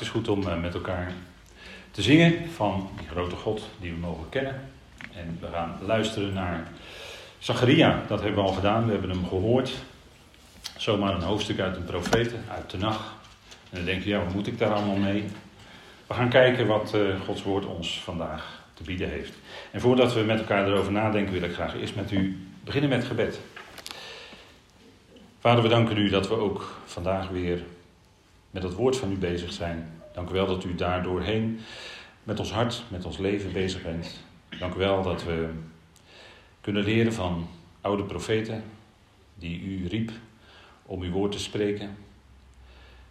het is goed om eh, met elkaar te zingen van die grote God die we mogen kennen. En we gaan luisteren naar Zacharia. Dat hebben we al gedaan, we hebben hem gehoord. Zomaar een hoofdstuk uit een profeten, uit de nacht. En dan denk je, ja, wat moet ik daar allemaal mee? We gaan kijken wat uh, Gods woord ons vandaag te bieden heeft. En voordat we met elkaar erover nadenken, wil ik graag eerst met u beginnen met gebed. Vader, we danken u dat we ook vandaag weer met het woord van u bezig zijn. Dank u wel dat u daar doorheen met ons hart, met ons leven bezig bent. Dank u wel dat we kunnen leren van oude profeten die u riep om uw woord te spreken.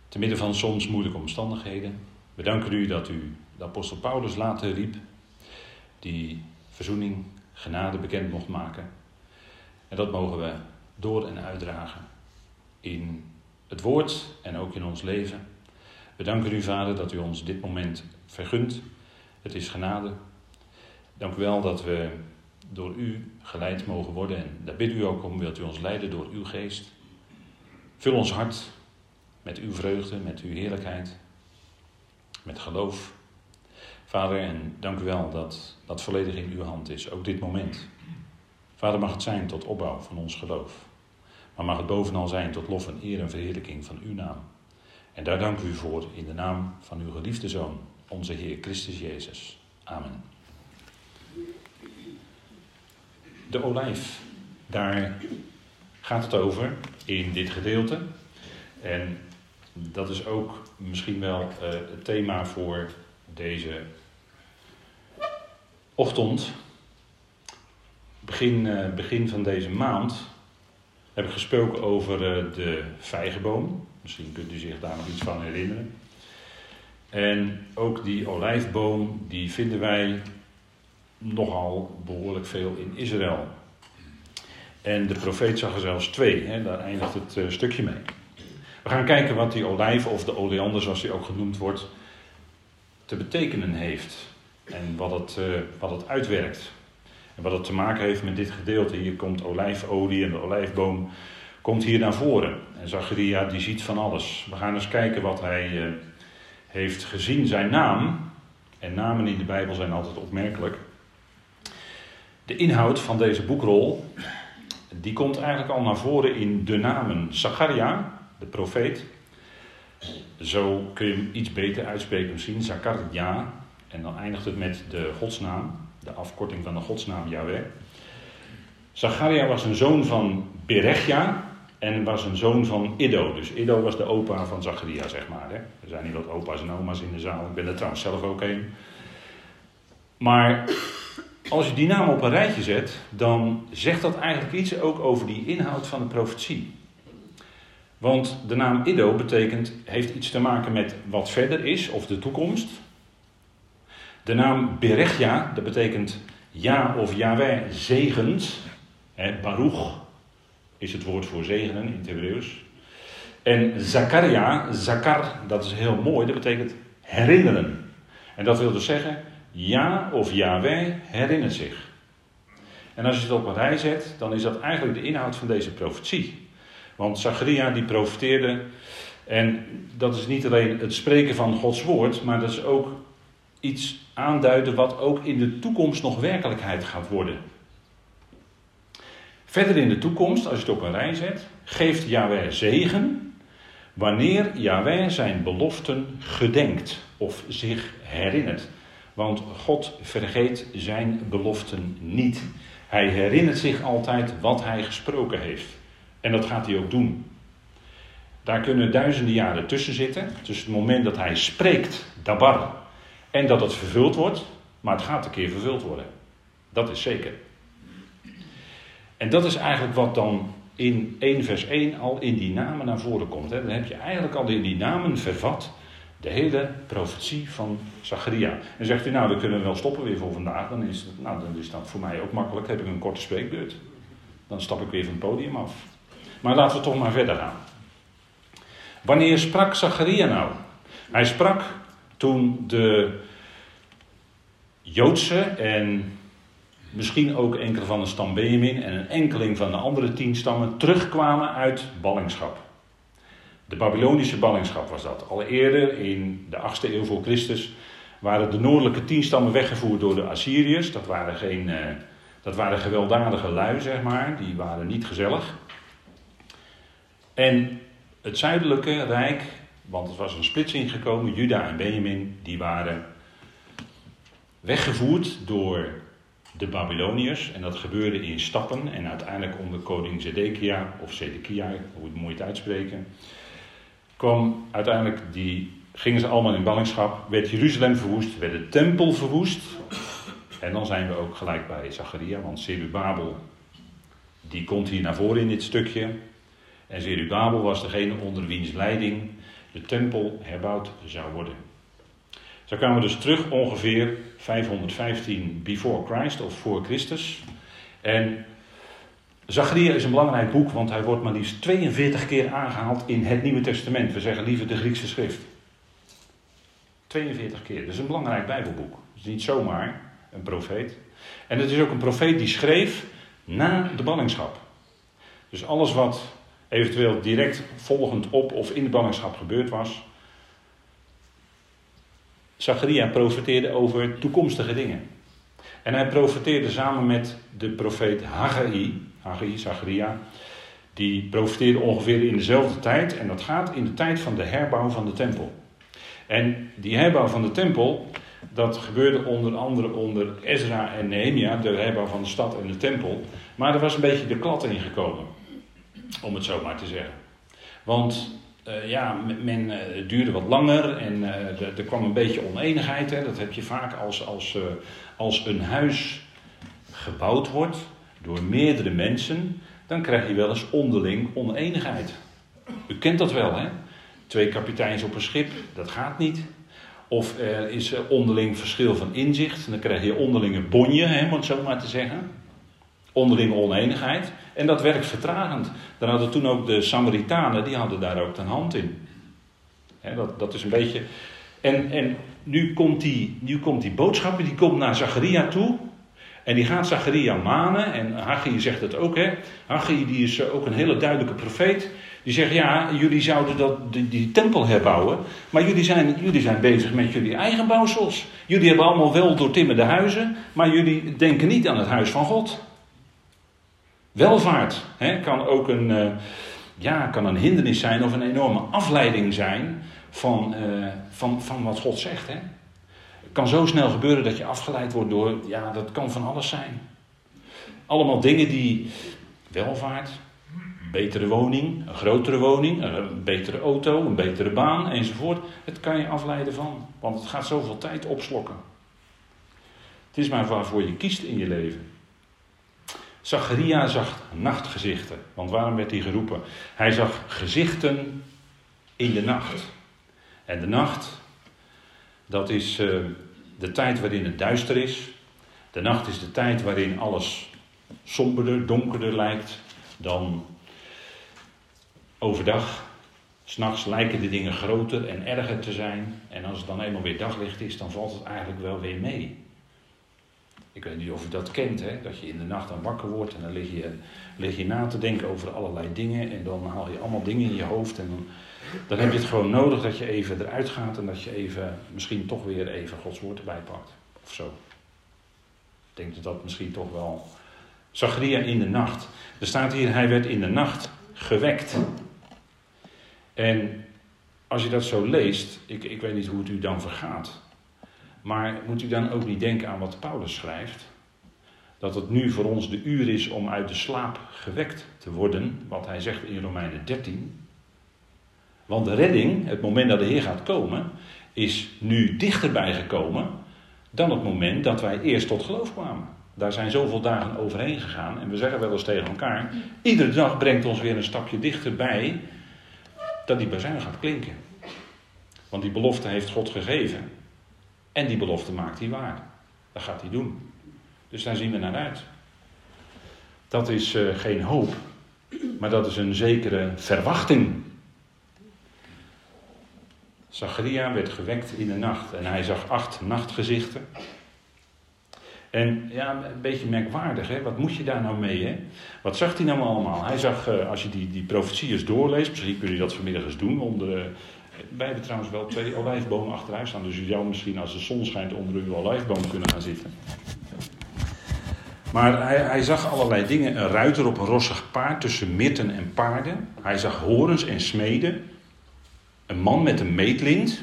Te midden van soms moeilijke omstandigheden. We danken u dat u de apostel Paulus later riep, die verzoening, genade bekend mocht maken. En dat mogen we door en uitdragen in het woord en ook in ons leven. We danken u, Vader, dat u ons dit moment vergunt. Het is genade. Dank u wel dat we door u geleid mogen worden. En daar bid u ook om, wilt u ons leiden door uw geest. Vul ons hart met uw vreugde, met uw heerlijkheid, met geloof. Vader, en dank u wel dat dat volledig in uw hand is, ook dit moment. Vader, mag het zijn tot opbouw van ons geloof. Maar mag het bovenal zijn tot lof en eer en verheerlijking van uw naam. En daar dank u voor in de naam van uw geliefde Zoon, onze Heer Christus Jezus. Amen. De olijf, daar gaat het over in dit gedeelte. En dat is ook misschien wel uh, het thema voor deze ochtend. Begin, uh, begin van deze maand heb ik gesproken over uh, de vijgenboom. Misschien kunt u zich daar nog iets van herinneren. En ook die olijfboom, die vinden wij nogal behoorlijk veel in Israël. En de profeet zag er zelfs twee, hè, daar eindigt het uh, stukje mee. We gaan kijken wat die olijf, of de oleander zoals die ook genoemd wordt, te betekenen heeft. En wat het, uh, wat het uitwerkt. Wat het te maken heeft met dit gedeelte. Hier komt olijfolie en de olijfboom komt hier naar voren. En Zacharia die ziet van alles. We gaan eens kijken wat hij uh, heeft gezien. Zijn naam, en namen in de Bijbel zijn altijd opmerkelijk. De inhoud van deze boekrol, die komt eigenlijk al naar voren in de namen Zacharia, de profeet. Zo kun je hem iets beter uitspreken misschien, Zacharia. En dan eindigt het met de godsnaam, de afkorting van de godsnaam Yahweh. Zacharia was een zoon van Berechia en was een zoon van Iddo. Dus Iddo was de opa van Zacharia, zeg maar. Hè. Er zijn hier wat opa's en oma's in de zaal. Ik ben er trouwens zelf ook een. Maar als je die naam op een rijtje zet, dan zegt dat eigenlijk iets ook over die inhoud van de profetie. Want de naam Iddo betekent, heeft iets te maken met wat verder is, of de toekomst. De naam Berechia, dat betekent ja of Yahweh zegent. Baruch is het woord voor zegenen in het Hebreeuws. En Zakaria, Zakar, dat is heel mooi, dat betekent herinneren. En dat wil dus zeggen, ja of Yahweh herinnert zich. En als je het op een rij zet, dan is dat eigenlijk de inhoud van deze profetie. Want Zacharia die profeteerde, en dat is niet alleen het spreken van Gods woord, maar dat is ook iets aanduiden wat ook in de toekomst nog werkelijkheid gaat worden. Verder in de toekomst, als je het op een rij zet, geeft Yahweh zegen wanneer Yahweh zijn beloften gedenkt of zich herinnert. Want God vergeet zijn beloften niet. Hij herinnert zich altijd wat hij gesproken heeft. En dat gaat hij ook doen. Daar kunnen duizenden jaren tussen zitten. Tussen het moment dat hij spreekt, dabar, en dat het vervuld wordt. Maar het gaat een keer vervuld worden. Dat is zeker. En dat is eigenlijk wat dan in 1 vers 1 al in die namen naar voren komt. Dan heb je eigenlijk al in die namen vervat de hele profetie van Zacharia. En zegt u, nou, we kunnen wel stoppen weer voor vandaag. Dan is, het, nou, dan is dat voor mij ook makkelijk. Heb ik een korte spreekbeurt. Dan stap ik weer van het podium af. Maar laten we toch maar verder gaan. Wanneer sprak Zacharia nou? Hij sprak toen de Joodse en misschien ook enkele van de stam Benjamin en een enkeling van de andere tien stammen terugkwamen uit ballingschap. De Babylonische ballingschap was dat. Al eerder in de 8e eeuw voor Christus waren de noordelijke tien stammen weggevoerd door de Assyriërs. Dat waren, geen, eh, dat waren gewelddadige lui, zeg maar. Die waren niet gezellig. En het zuidelijke rijk, want er was een splitsing gekomen, Juda en Benjamin, die waren weggevoerd door de Babyloniërs. En dat gebeurde in stappen. En uiteindelijk onder koning Zedekia, of Zedekia, hoe moet je het uitspreken, kwam uiteindelijk die, gingen ze allemaal in ballingschap, werd Jeruzalem verwoest, werd de tempel verwoest. En dan zijn we ook gelijk bij Zacharia, want Zerubabel, die komt hier naar voren in dit stukje. En Zerubabel was degene onder wiens leiding de tempel herbouwd zou worden. Zo kwamen we dus terug ongeveer 515 before Christ of voor Christus. En Zacharia is een belangrijk boek, want hij wordt maar liefst 42 keer aangehaald in het Nieuwe Testament. We zeggen liever de Griekse schrift. 42 keer. Dat is een belangrijk Bijbelboek. Het is niet zomaar een profeet. En het is ook een profeet die schreef na de ballingschap. Dus alles wat eventueel direct volgend op of in de ballingschap gebeurd was. Zacharia profeteerde over toekomstige dingen. En hij profeteerde samen met de profeet Haggai, Haggai, Zacharia, die profeteerde ongeveer in dezelfde tijd. En dat gaat in de tijd van de herbouw van de tempel. En die herbouw van de tempel, dat gebeurde onder andere onder Ezra en Nehemia, de herbouw van de stad en de tempel. Maar er was een beetje de klad ingekomen, om het zo maar te zeggen. Want uh, ja, men, het duurde wat langer en uh, er kwam een beetje oneenigheid. Hè. Dat heb je vaak als, als, als een huis gebouwd wordt door meerdere mensen, dan krijg je wel eens onderling oneenigheid. U kent dat wel, hè? Twee kapiteins op een schip, dat gaat niet. Of er is onderling verschil van inzicht, dan krijg je onderlinge bonje, hè, om het zo maar te zeggen. Onderlinge oneenigheid. En dat werkt vertragend. Dan hadden toen ook de Samaritanen, die hadden daar ook een hand in. dat, dat is een beetje. En, en nu, komt die, nu komt die boodschap, die komt naar Zacharia toe. En die gaat Zacharia manen. En Haggai zegt het ook, hè. Haggai die is ook een hele duidelijke profeet. Die zegt, ja, jullie zouden dat, die, die, tempel herbouwen. Maar jullie zijn, jullie zijn bezig met jullie eigen bouwsels. Jullie hebben allemaal wel doortimmerde huizen. Maar jullie denken niet aan het huis van God. Welvaart hè, kan ook een, uh, ja, kan een hindernis zijn of een enorme afleiding zijn van, uh, van, van wat God zegt. Hè. Het kan zo snel gebeuren dat je afgeleid wordt door, ja, dat kan van alles zijn. Allemaal dingen die welvaart, betere woning, een grotere woning, een betere auto, een betere baan enzovoort. Het kan je afleiden van, want het gaat zoveel tijd opslokken. Het is maar waarvoor je kiest in je leven. Zacharia zag nachtgezichten. Want waarom werd hij geroepen? Hij zag gezichten in de nacht. En de nacht, dat is uh, de tijd waarin het duister is. De nacht is de tijd waarin alles somberder, donkerder lijkt dan overdag. S'nachts lijken de dingen groter en erger te zijn. En als het dan eenmaal weer daglicht is, dan valt het eigenlijk wel weer mee. Ik weet niet of u dat kent, hè? dat je in de nacht dan wakker wordt en dan lig je, lig je na te denken over allerlei dingen en dan haal je allemaal dingen in je hoofd en dan, dan heb je het gewoon nodig dat je even eruit gaat en dat je even, misschien toch weer even Gods woord erbij pakt of zo. Ik denk dat dat misschien toch wel Zacharia in de nacht. Er staat hier, hij werd in de nacht gewekt. En als je dat zo leest, ik, ik weet niet hoe het u dan vergaat. Maar moet u dan ook niet denken aan wat Paulus schrijft? Dat het nu voor ons de uur is om uit de slaap gewekt te worden, wat hij zegt in Romeinen 13. Want de redding, het moment dat de Heer gaat komen, is nu dichterbij gekomen dan het moment dat wij eerst tot geloof kwamen. Daar zijn zoveel dagen overheen gegaan en we zeggen wel eens tegen elkaar: iedere dag brengt ons weer een stapje dichterbij dat die bazuin gaat klinken. Want die belofte heeft God gegeven en die belofte maakt hij waar. Dat gaat hij doen. Dus daar zien we naar uit. Dat is uh, geen hoop, maar dat is een zekere verwachting. Zacharia werd gewekt in de nacht en hij zag acht nachtgezichten. En ja, een beetje merkwaardig, hè? wat moet je daar nou mee? Hè? Wat zag hij nou allemaal? Hij zag, uh, als je die, die profetieën doorleest, misschien kun je dat vanmiddag eens doen. Onder, wij hebben trouwens wel twee olijfbomen achteruit staan, dus je zou misschien als de zon schijnt onder uw olijfboom kunnen gaan zitten. Maar hij, hij, zag allerlei dingen. Een ruiter op een rossig paard tussen mitten en paarden. Hij zag horens en smeden. Een man met een meetlint.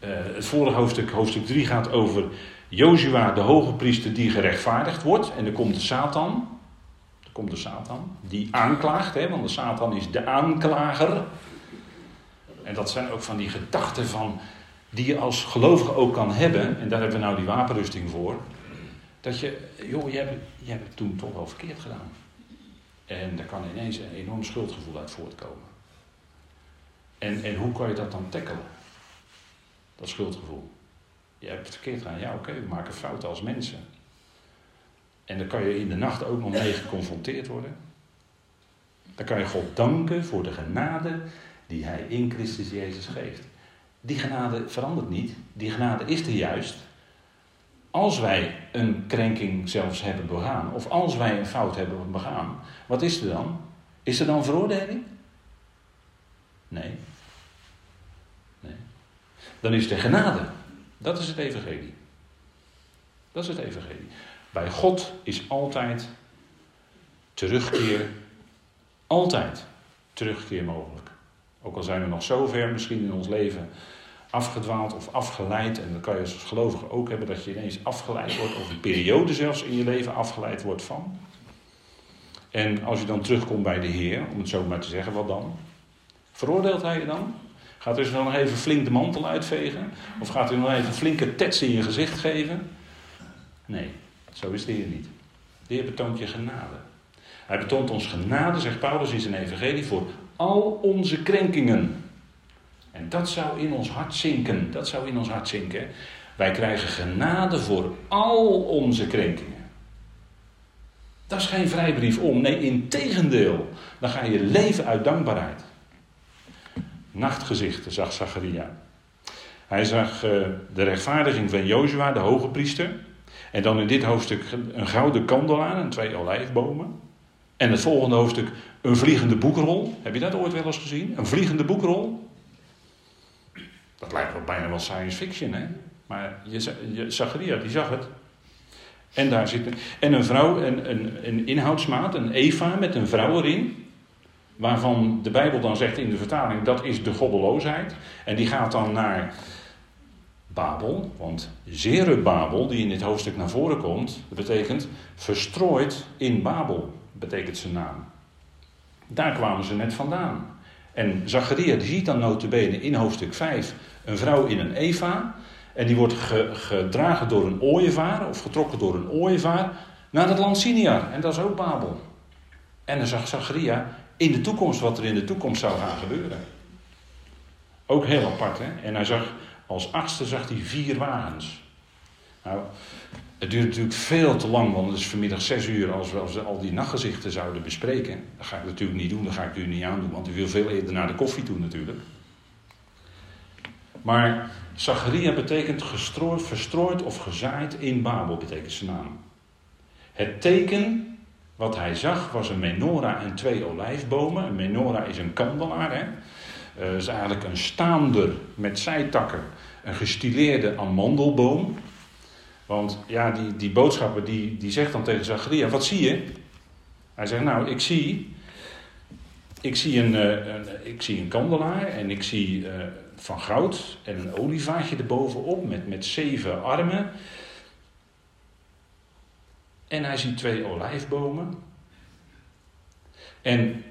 Uh, het vorige hoofdstuk, hoofdstuk 3, gaat over Jozua, de hoge priester, die gerechtvaardigd wordt. En dan komt de Satan. Er komt de Satan. Die aanklaagt, hè, want de Satan is de aanklager. En dat zijn ook van die gedachten van, die je als gelovige ook kan hebben. En daar hebben we nou die wapenrusting voor. Dat je, joh, je hebt, je hebt het toen toch wel verkeerd gedaan. En daar kan ineens een enorm schuldgevoel uit voortkomen. En, en hoe kan je dat dan tackelen? Dat schuldgevoel. Je hebt het verkeerd gedaan. Ja, oké, we maken fouten als mensen. En dan kan je in de nacht ook nog mee geconfronteerd worden. Dan kan je God danken voor de genade die Hij in Christus Jezus geeft. Die genade verandert niet. Die genade is er juist. Als wij een krenking zelfs hebben begaan, of als wij een fout hebben begaan, wat is er dan? Is er dan veroordeling? Nee. Nee. Dan is er genade. Dat is het evangelie. Dat is het evangelie. Bij God is altijd terugkeer, altijd terugkeer mogelijk. Ook al zijn we nog zo ver misschien in ons leven afgedwaald of afgeleid. En dan kan je als gelovige ook hebben dat je ineens afgeleid wordt, of een periode zelfs in je leven afgeleid wordt van. En als je dan terugkomt bij de Heer, om het zo maar te zeggen, wat dan? Veroordeelt hij je dan? Gaat hij nog even flink de mantel uitvegen? Of gaat hij nog even flinke tets in je gezicht geven? Nee, zo is de Heer niet. De Heer betoont je genade. Hij betoont ons genade, zegt Paulus in zijn evangelie, voor al onze krenkingen. En dat zou in ons hart zinken. Dat zou in ons hart zinken. Wij krijgen genade voor al onze krenkingen. Dat is geen vrijbrief om. Nee, in tegendeel. Dan ga je leven uit dankbaarheid. Nachtgezichten zag Zacharia. Hij zag uh, de rechtvaardiging van Jozua, de hoge priester. En dan in dit hoofdstuk een gouden kandelaar en twee olijfbomen. En het volgende hoofdstuk een vliegende boekrol. Heb je dat ooit wel eens gezien? Een vliegende boekrol? Dat lijkt wel bijna wel science fiction, hè? Maar je, je, Zacharia, die zag het. En daar zit en een vrouw, een, een, inhoudsmaat, een Eva met een vrouw erin. Waarvan de Bijbel dan zegt in de vertaling, dat is de goddeloosheid. En die gaat dan naar Babel, want Zerubabel, die in dit hoofdstuk naar voren komt, betekent verstrooid in Babel, betekent zijn naam. Daar kwamen ze net vandaan. En Zacharia die ziet dan notabene in hoofdstuk 5 een vrouw in een Eva. En die wordt gedragen door een ooievaar, of getrokken door een ooievaar, naar het land Siniar. En dat is ook Babel. En dan zag Zacharia in de toekomst wat er in de toekomst zou gaan gebeuren. Ook heel apart, hè? En hij zag, als achtste zag hij vier wagens. Nou, het duurt natuurlijk veel te lang, want het is vanmiddag zes uur als we, als we al die nachtgezichten zouden bespreken. Dat ga ik natuurlijk niet doen, dat ga ik u niet aandoen, want u wil veel eerder naar de koffie toe natuurlijk. Maar Zacharia betekent gestrooid, verstrooid of gezaaid in Babel, betekent zijn naam. Het teken wat hij zag was een menorah en twee olijfbomen. Een menorah is een kandelaar, hè. Uh, is eigenlijk een staander met zijtakken, een gestileerde amandelboom. Want ja, die, die boodschapper die, die zegt dan tegen Zacharia, wat zie je? Hij zegt, nou, ik zie, ik zie, een, eh, een ik zie een kandelaar en ik zie uh, van goud en een olievaatje erbovenop met, met zeven armen. En hij ziet twee olijfbomen. En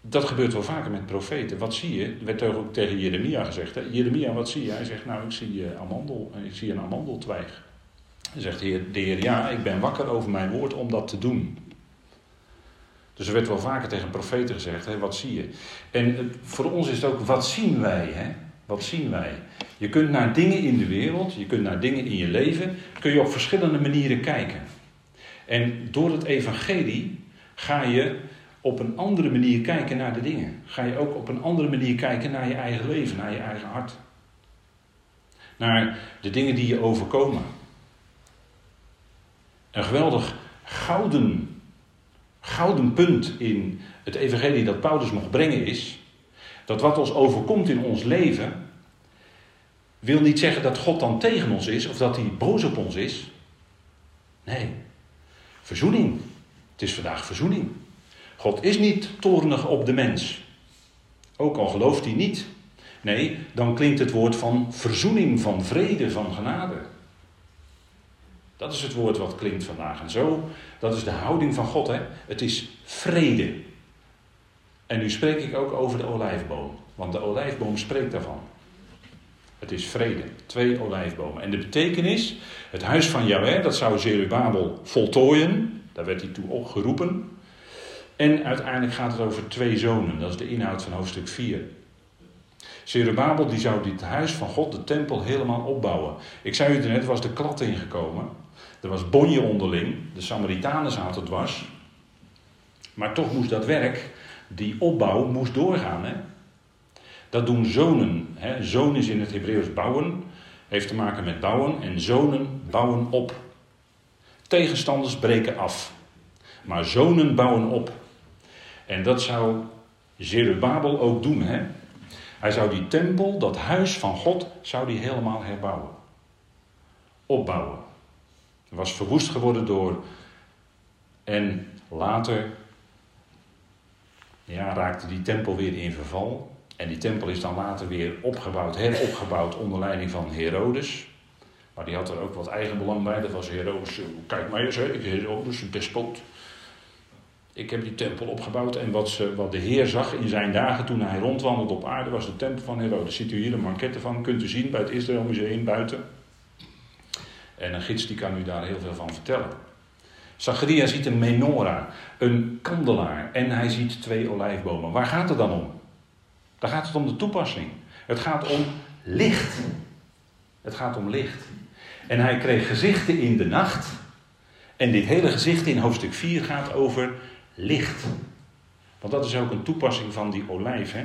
dat gebeurt wel vaker met profeten. Wat zie je? Er werd ook tegen Jeremia gezegd. Hè? Jeremia, wat zie je? Hij zegt, nou, ik zie, uh, amandel, ik zie een amandeltwijg. Hij zegt de heer, ja, ik ben wakker over mijn woord om dat te doen. Dus er werd wel vaker tegen profeten gezegd, hè, wat zie je? En voor ons is het ook, wat zien wij? Hè? Wat zien wij? Je kunt naar dingen in de wereld, je kunt naar dingen in je leven, kun je op verschillende manieren kijken. En door het evangelie ga je op een andere manier kijken naar de dingen. Ga je ook op een andere manier kijken naar je eigen leven, naar je eigen hart. Naar de dingen die je overkomen. Een geweldig gouden, gouden punt in het evangelie dat Paulus mocht brengen is, dat wat ons overkomt in ons leven, wil niet zeggen dat God dan tegen ons is of dat hij boos op ons is. Nee, verzoening. Het is vandaag verzoening. God is niet toornig op de mens. Ook al gelooft hij niet. Nee, dan klinkt het woord van verzoening, van vrede, van genade. Dat is het woord wat klinkt vandaag. En zo, dat is de houding van God. Hè? Het is vrede. En nu spreek ik ook over de olijfboom. Want de olijfboom spreekt daarvan. Het is vrede. Twee olijfbomen. En de betekenis, het huis van Yahweh, dat zou Zerubabel voltooien. Daar werd hij toe opgeroepen. En uiteindelijk gaat het over twee zonen. Dat is de inhoud van hoofdstuk 4. Zerubabel die zou dit huis van God, de tempel, helemaal opbouwen. Ik zei u net, was de klad ingekomen. Er was bonje onderling. De Samaritanen zaten dwars. Maar toch moest dat werk, die opbouw, moest doorgaan. Dat doen zonen. Hè? Zoon is in het Hebreeuws bouwen. Heeft te maken met bouwen. En zonen bouwen op. Tegenstanders breken af. Maar zonen bouwen op. En dat zou Zerubabel ook doen. Hè? Hij zou die tempel, dat huis van God, zou die helemaal herbouwen. Opbouwen. Was verwoest geworden door. En later ja, raakte die tempel weer in verval. En die tempel is dan later weer opgebouwd, heropgebouwd onder leiding van Herodes. Maar die had er ook wat eigen belang bij. Dat was Herodes, kijk maar eens, Herodes, een despoot. Ik heb die tempel opgebouwd en wat, ze, wat de Heer zag in zijn dagen toen hij rondwandelde op aarde was de tempel van Herodes. Ziet u hier een manquette van, kunt u zien bij het Israël Museum buiten. En een gids die kan u daar heel veel van vertellen. Zacharia ziet een menorah, een kandelaar en hij ziet twee olijfbomen. Waar gaat het dan om? Dan gaat het om de toepassing. Het gaat om licht. Het gaat om licht. En hij kreeg gezichten in de nacht. En dit hele gezicht in hoofdstuk 4 gaat over licht. Want dat is ook een toepassing van die olijf. Hè?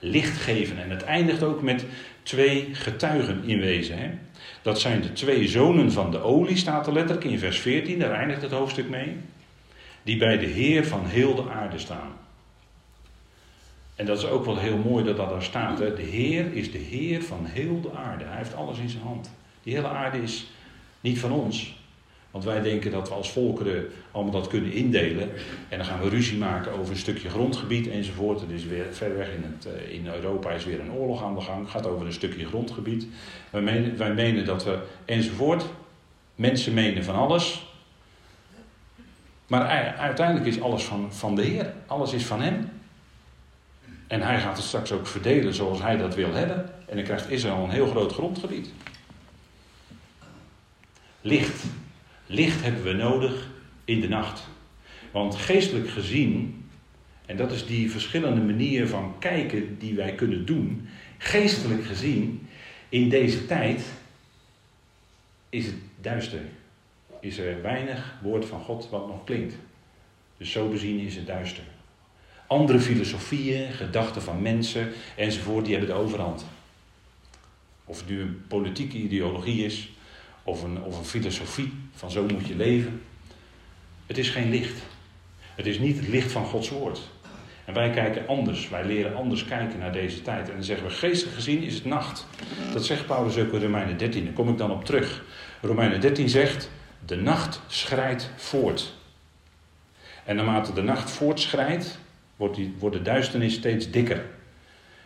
Licht geven. En het eindigt ook met twee getuigen in wezen. Dat zijn de twee zonen van de olie, staat er letterlijk in vers 14, daar eindigt het hoofdstuk mee. Die bij de Heer van heel de aarde staan. En dat is ook wel heel mooi dat dat daar staat. Hè? De Heer is de Heer van heel de aarde. Hij heeft alles in zijn hand. Die hele aarde is niet van ons. Want wij denken dat we als volkeren allemaal dat kunnen indelen. En dan gaan we ruzie maken over een stukje grondgebied enzovoort. Is weer ver weg in, het, eh, in Europa is weer een oorlog aan de gang. Het gaat over een stukje grondgebied. Wij menen, wij menen dat we enzovoort. Mensen menen van alles. Maar uiteindelijk is alles van, van de Heer. Alles is van Hem. En Hij gaat het straks ook verdelen zoals Hij dat wil hebben. En dan krijgt Israël een heel groot grondgebied. Licht. Licht hebben we nodig in de nacht. Want geestelijk gezien, en dat is die verschillende manier van kijken die wij kunnen doen, geestelijk gezien, in deze tijd is het duister. Is er weinig woord van God wat nog klinkt. Dus zo bezien is het duister. Andere filosofieën, gedachten van mensen enzovoort, die hebben de overhand. Of het nu een politieke ideologie is, of een, of een filosofie van zo moet je leven. Het is geen licht. Het is niet het licht van Gods woord. En wij kijken anders. Wij leren anders kijken naar deze tijd. En dan zeggen we, geestelijk gezien is het nacht. Dat zegt Paulus ook in Romeinen 13. Daar kom ik dan op terug. Romeinen 13 zegt, de nacht schrijdt voort. En naarmate de nacht voortschrijdt, wordt, die, wordt de duisternis steeds dikker.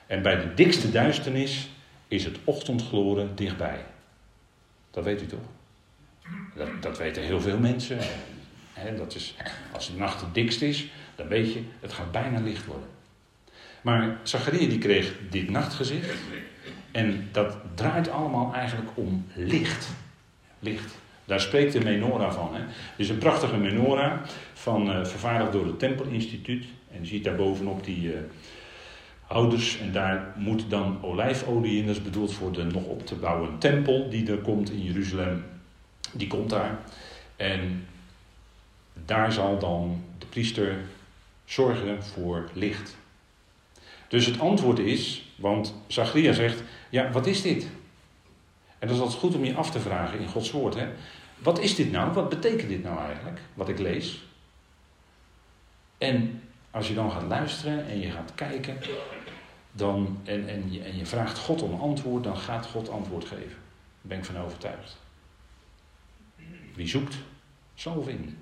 En bij de dikste duisternis is het ochtendgloren dichtbij. Dat weet u toch? Dat, weten heel veel mensen. dat is, als de nacht het dikst is, dan weet je, het gaat bijna licht worden. Maar Zacharia die kreeg dit nachtgezicht. En dat draait allemaal eigenlijk om licht. Licht. Daar spreekt de menorah van. Hè. Is een prachtige menorah, van, uh, vervaardigd door het Tempelinstituut. En je ziet daar bovenop die uh, houders. En daar moet dan olijfolie in. Dat is bedoeld voor de nog op te bouwen tempel die er komt in Jeruzalem. Die komt daar. En daar zal dan de priester zorgen voor licht. Dus het antwoord is, want Zachariah zegt, ja, wat is dit? En dat is altijd goed om je af te vragen in Gods woord. Hè? Wat is dit nou? Wat betekent dit nou eigenlijk, wat ik lees? En als je dan gaat luisteren en je gaat kijken, dan, en, en, je, en je vraagt God om antwoord, dan gaat God antwoord geven. Daar ben ik van overtuigd. Wie zoekt, zal vinden.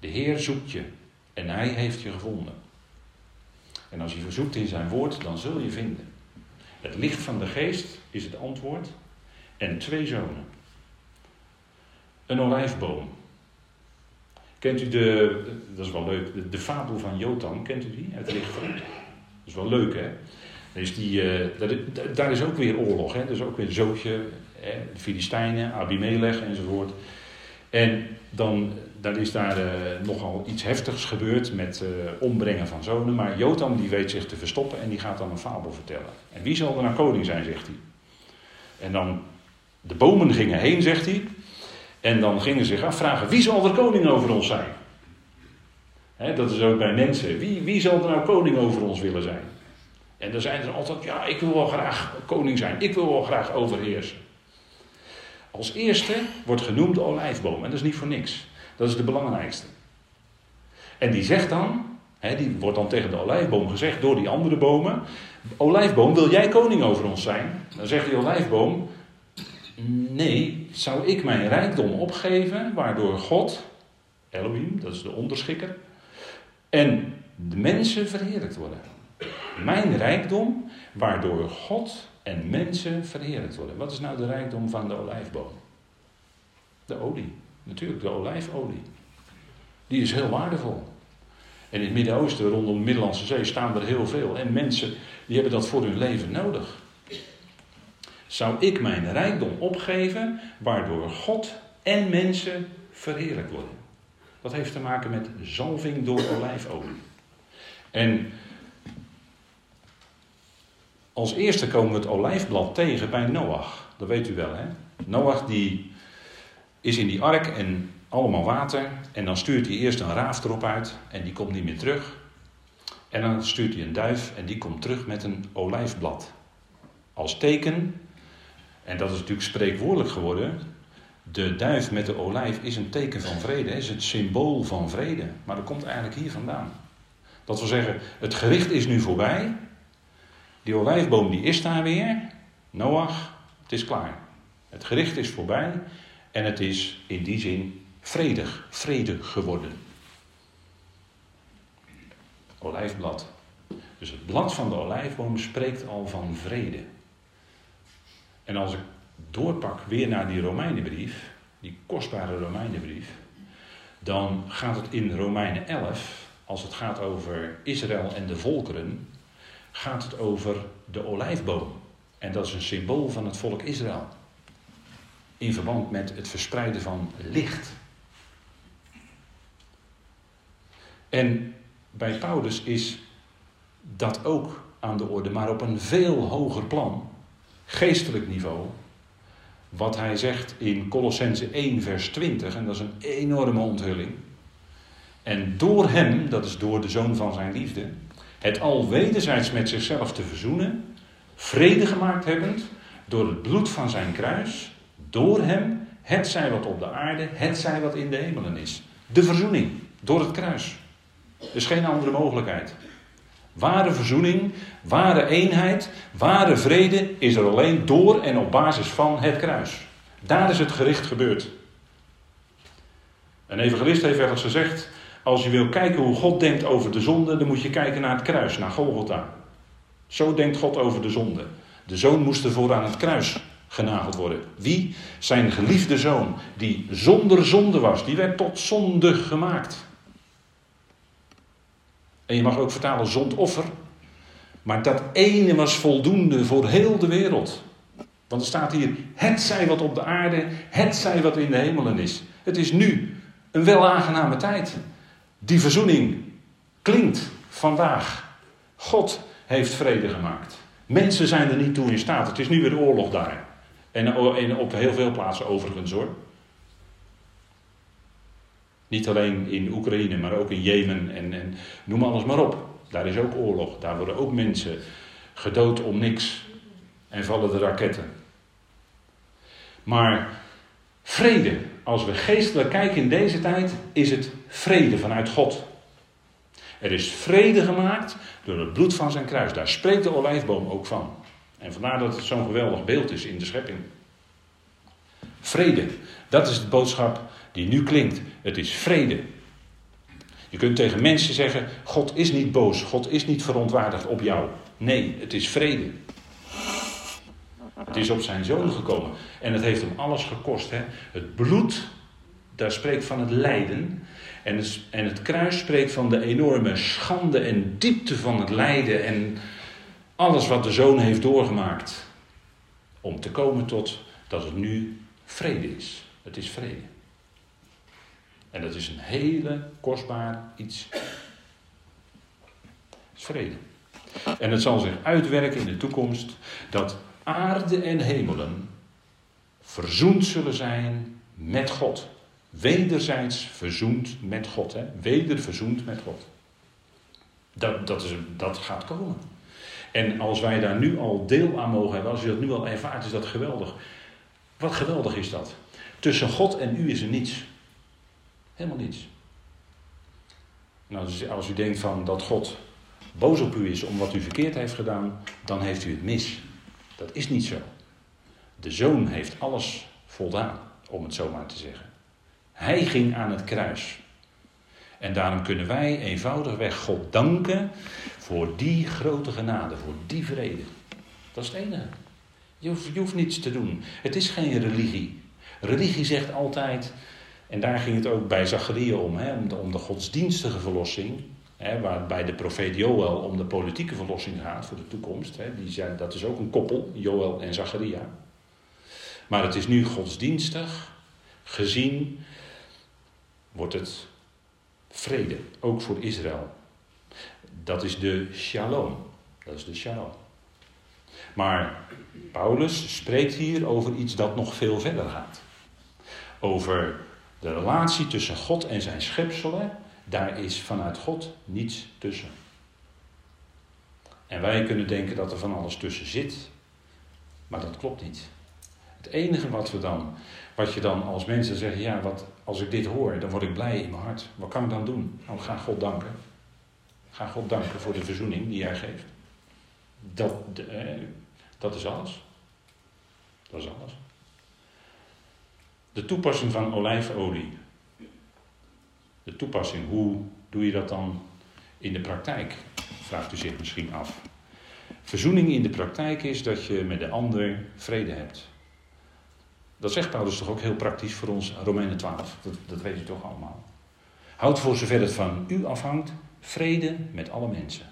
De Heer zoekt je en Hij heeft je gevonden. En als je verzoekt in zijn woord, dan zul je vinden. Het licht van de geest is het antwoord. En twee zonen. Een olijfboom. Kent u de, dat is wel leuk, de, fabel van Jotam, kent u die uit Lichter? Dat is wel leuk hè. Die, uh, daar, is ook weer oorlog, hè? is ook weer zootje, hè? De Filistijnen, Abimelech enzovoort. En dan, is daar uh, nogal iets heftigs gebeurd met uh, ombrengen van zonen. Maar Jotam die weet zich te verstoppen en die gaat dan een fabel vertellen. En wie zal er nou koning zijn, zegt hij. En dan, de bomen gingen heen, zegt hij. En dan gingen ze zich afvragen, wie zal er koning over ons zijn? dat is ook bij mensen. Wie, wie zal er nou koning over ons willen zijn? En dan zijn er altijd, ja, ik wil wel graag koning zijn. Ik wil wel graag overheersen. Als eerste wordt genoemd de olijfboom. En dat is niet voor niks. Dat is de belangrijkste. En die zegt dan, die wordt dan tegen de olijfboom gezegd door die andere bomen. Olijfboom, wil jij koning over ons zijn? Dan zegt die olijfboom, nee, zou ik mijn rijkdom opgeven, waardoor God, Elohim, dat is de onderschikker, en de mensen verheerlijkt worden. Mijn rijkdom, waardoor God en mensen verheerlijkt worden. Wat is nou de rijkdom van de olijfboom? De olie. Natuurlijk, de olijfolie. Die is heel waardevol. En in het Midden-Oosten, rondom de Middellandse Zee, staan er heel veel. En mensen die hebben dat voor hun leven nodig. Zou ik mijn rijkdom opgeven, waardoor God en mensen verheerlijkt worden? Dat heeft te maken met zalving door olijfolie. En als eerste komen we het olijfblad tegen bij Noach. Dat weet u wel, hè? Noach die is in die ark en allemaal water. En dan stuurt hij eerst een raaf erop uit en die komt niet meer terug. En dan stuurt hij een duif en die komt terug met een olijfblad. Als teken, en dat is natuurlijk spreekwoordelijk geworden. De duif met de olijf is een teken van vrede, is het symbool van vrede. Maar dat komt eigenlijk hier vandaan. Dat wil zeggen, het gericht is nu voorbij. Die olijfboom die is daar weer. Noach, het is klaar. Het gericht is voorbij en het is in die zin vredig, vrede geworden. Olijfblad. Dus het blad van de olijfboom spreekt al van vrede. En als ik doorpak weer naar die Romeinenbrief, die kostbare Romeinenbrief, dan gaat het in Romeinen 11, als het gaat over Israël en de volkeren, gaat het over de olijfboom. En dat is een symbool van het volk Israël. In verband met het verspreiden van licht. En bij Paulus is dat ook aan de orde, maar op een veel hoger plan, geestelijk niveau. Wat hij zegt in Colossense 1, vers 20, en dat is een enorme onthulling. En door hem, dat is door de zoon van zijn liefde, het al wederzijds met zichzelf te verzoenen, vrede gemaakt hebbend, door het bloed van zijn kruis, door hem, het zij wat op de aarde, het zij wat in de hemelen is. De verzoening, door het kruis. Er is geen andere mogelijkheid. Ware verzoening, ware eenheid, ware vrede is er alleen door en op basis van het kruis. Daar is het gericht gebeurd. Een evangelist heeft wel eens gezegd: als je wil kijken hoe God denkt over de zonde, dan moet je kijken naar het kruis, naar Golgotha. Zo denkt God over de zonde. De zoon moest ervoor aan het kruis genageld worden. Wie? Zijn geliefde zoon, die zonder zonde was. Die werd tot zonde gemaakt. En je mag ook vertalen zondoffer. Maar dat ene was voldoende voor heel de wereld. Want er staat hier: het zij wat op de aarde, het zij wat in de hemelen is. Het is nu een wel aangename tijd. Die verzoening klinkt vandaag. God heeft vrede gemaakt. Mensen zijn er niet toe in staat. Het is nu weer oorlog daar. En op heel veel plaatsen overigens hoor. Niet alleen in Oekraïne, maar ook in Jemen en, en noem alles maar op. Daar is ook oorlog. Daar worden ook mensen gedood om niks. En vallen de raketten. Maar vrede, als we geestelijk kijken in deze tijd, is het vrede vanuit God. Er is vrede gemaakt door het bloed van zijn kruis. Daar spreekt de olijfboom ook van. En vandaar dat het zo'n geweldig beeld is in de schepping. Vrede, dat is de boodschap die nu klinkt. Het is vrede. Je kunt tegen mensen zeggen: God is niet boos, God is niet verontwaardigd op jou. Nee, het is vrede. Het is op zijn zoon gekomen. En het heeft hem alles gekost. Hè? Het bloed, daar spreekt van het lijden. En het, en het kruis spreekt van de enorme schande en diepte van het lijden. En alles wat de zoon heeft doorgemaakt. Om te komen tot dat het nu vrede is. Het is vrede. En dat is een hele kostbaar iets. Het is vrede. En het zal zich uitwerken in de toekomst dat aarde en hemelen verzoend zullen zijn met God. Wederzijds verzoend met God. Hè? Weder verzoend met God. Dat, dat, is, dat gaat komen. En als wij daar nu al deel aan mogen hebben, als je dat nu al ervaart, is dat geweldig. Wat geweldig is dat. Tussen God en u is er niets. Helemaal niets. Nou, dus als u denkt van dat God boos op u is om wat u verkeerd heeft gedaan, dan heeft u het mis. Dat is niet zo. De zoon heeft alles voldaan, om het zo maar te zeggen. Hij ging aan het kruis. En daarom kunnen wij eenvoudigweg God danken voor die grote genade, voor die vrede. Dat is het enige. Je hoeft, niets te doen. Het is geen religie. Religie zegt altijd, en daar ging het ook bij Zacharia om, hè, om, de, om de godsdienstige verlossing. Hè, waarbij de profeet Joël om de politieke verlossing gaat voor de toekomst. Hè, die zijn, dat is ook een koppel, Joël en Zacharia. Maar het is nu godsdienstig gezien, wordt het vrede, ook voor Israël. Dat is de shalom. Dat is de shalom. Maar Paulus spreekt hier over iets dat nog veel verder gaat. Over de relatie tussen God en zijn schepselen. Daar is vanuit God niets tussen. En wij kunnen denken dat er van alles tussen zit. Maar dat klopt niet. Het enige wat we dan, wat je dan als mensen zeggen, ja, wat, als ik dit hoor, dan word ik blij in mijn hart. Wat kan ik dan doen? Nou, ga God danken. Ga God danken voor de verzoening die hij geeft. Dat, eh, dat is alles. Dat is alles. De toepassing van olijfolie. De toepassing, hoe doe je dat dan in de praktijk? Vraagt u zich misschien af. Verzoening in de praktijk is dat je met de ander vrede hebt. Dat zegt Paulus toch ook heel praktisch voor ons, Romeinen 12. Dat, dat weet u toch allemaal. Houd voor zover het van u afhangt, vrede met alle mensen.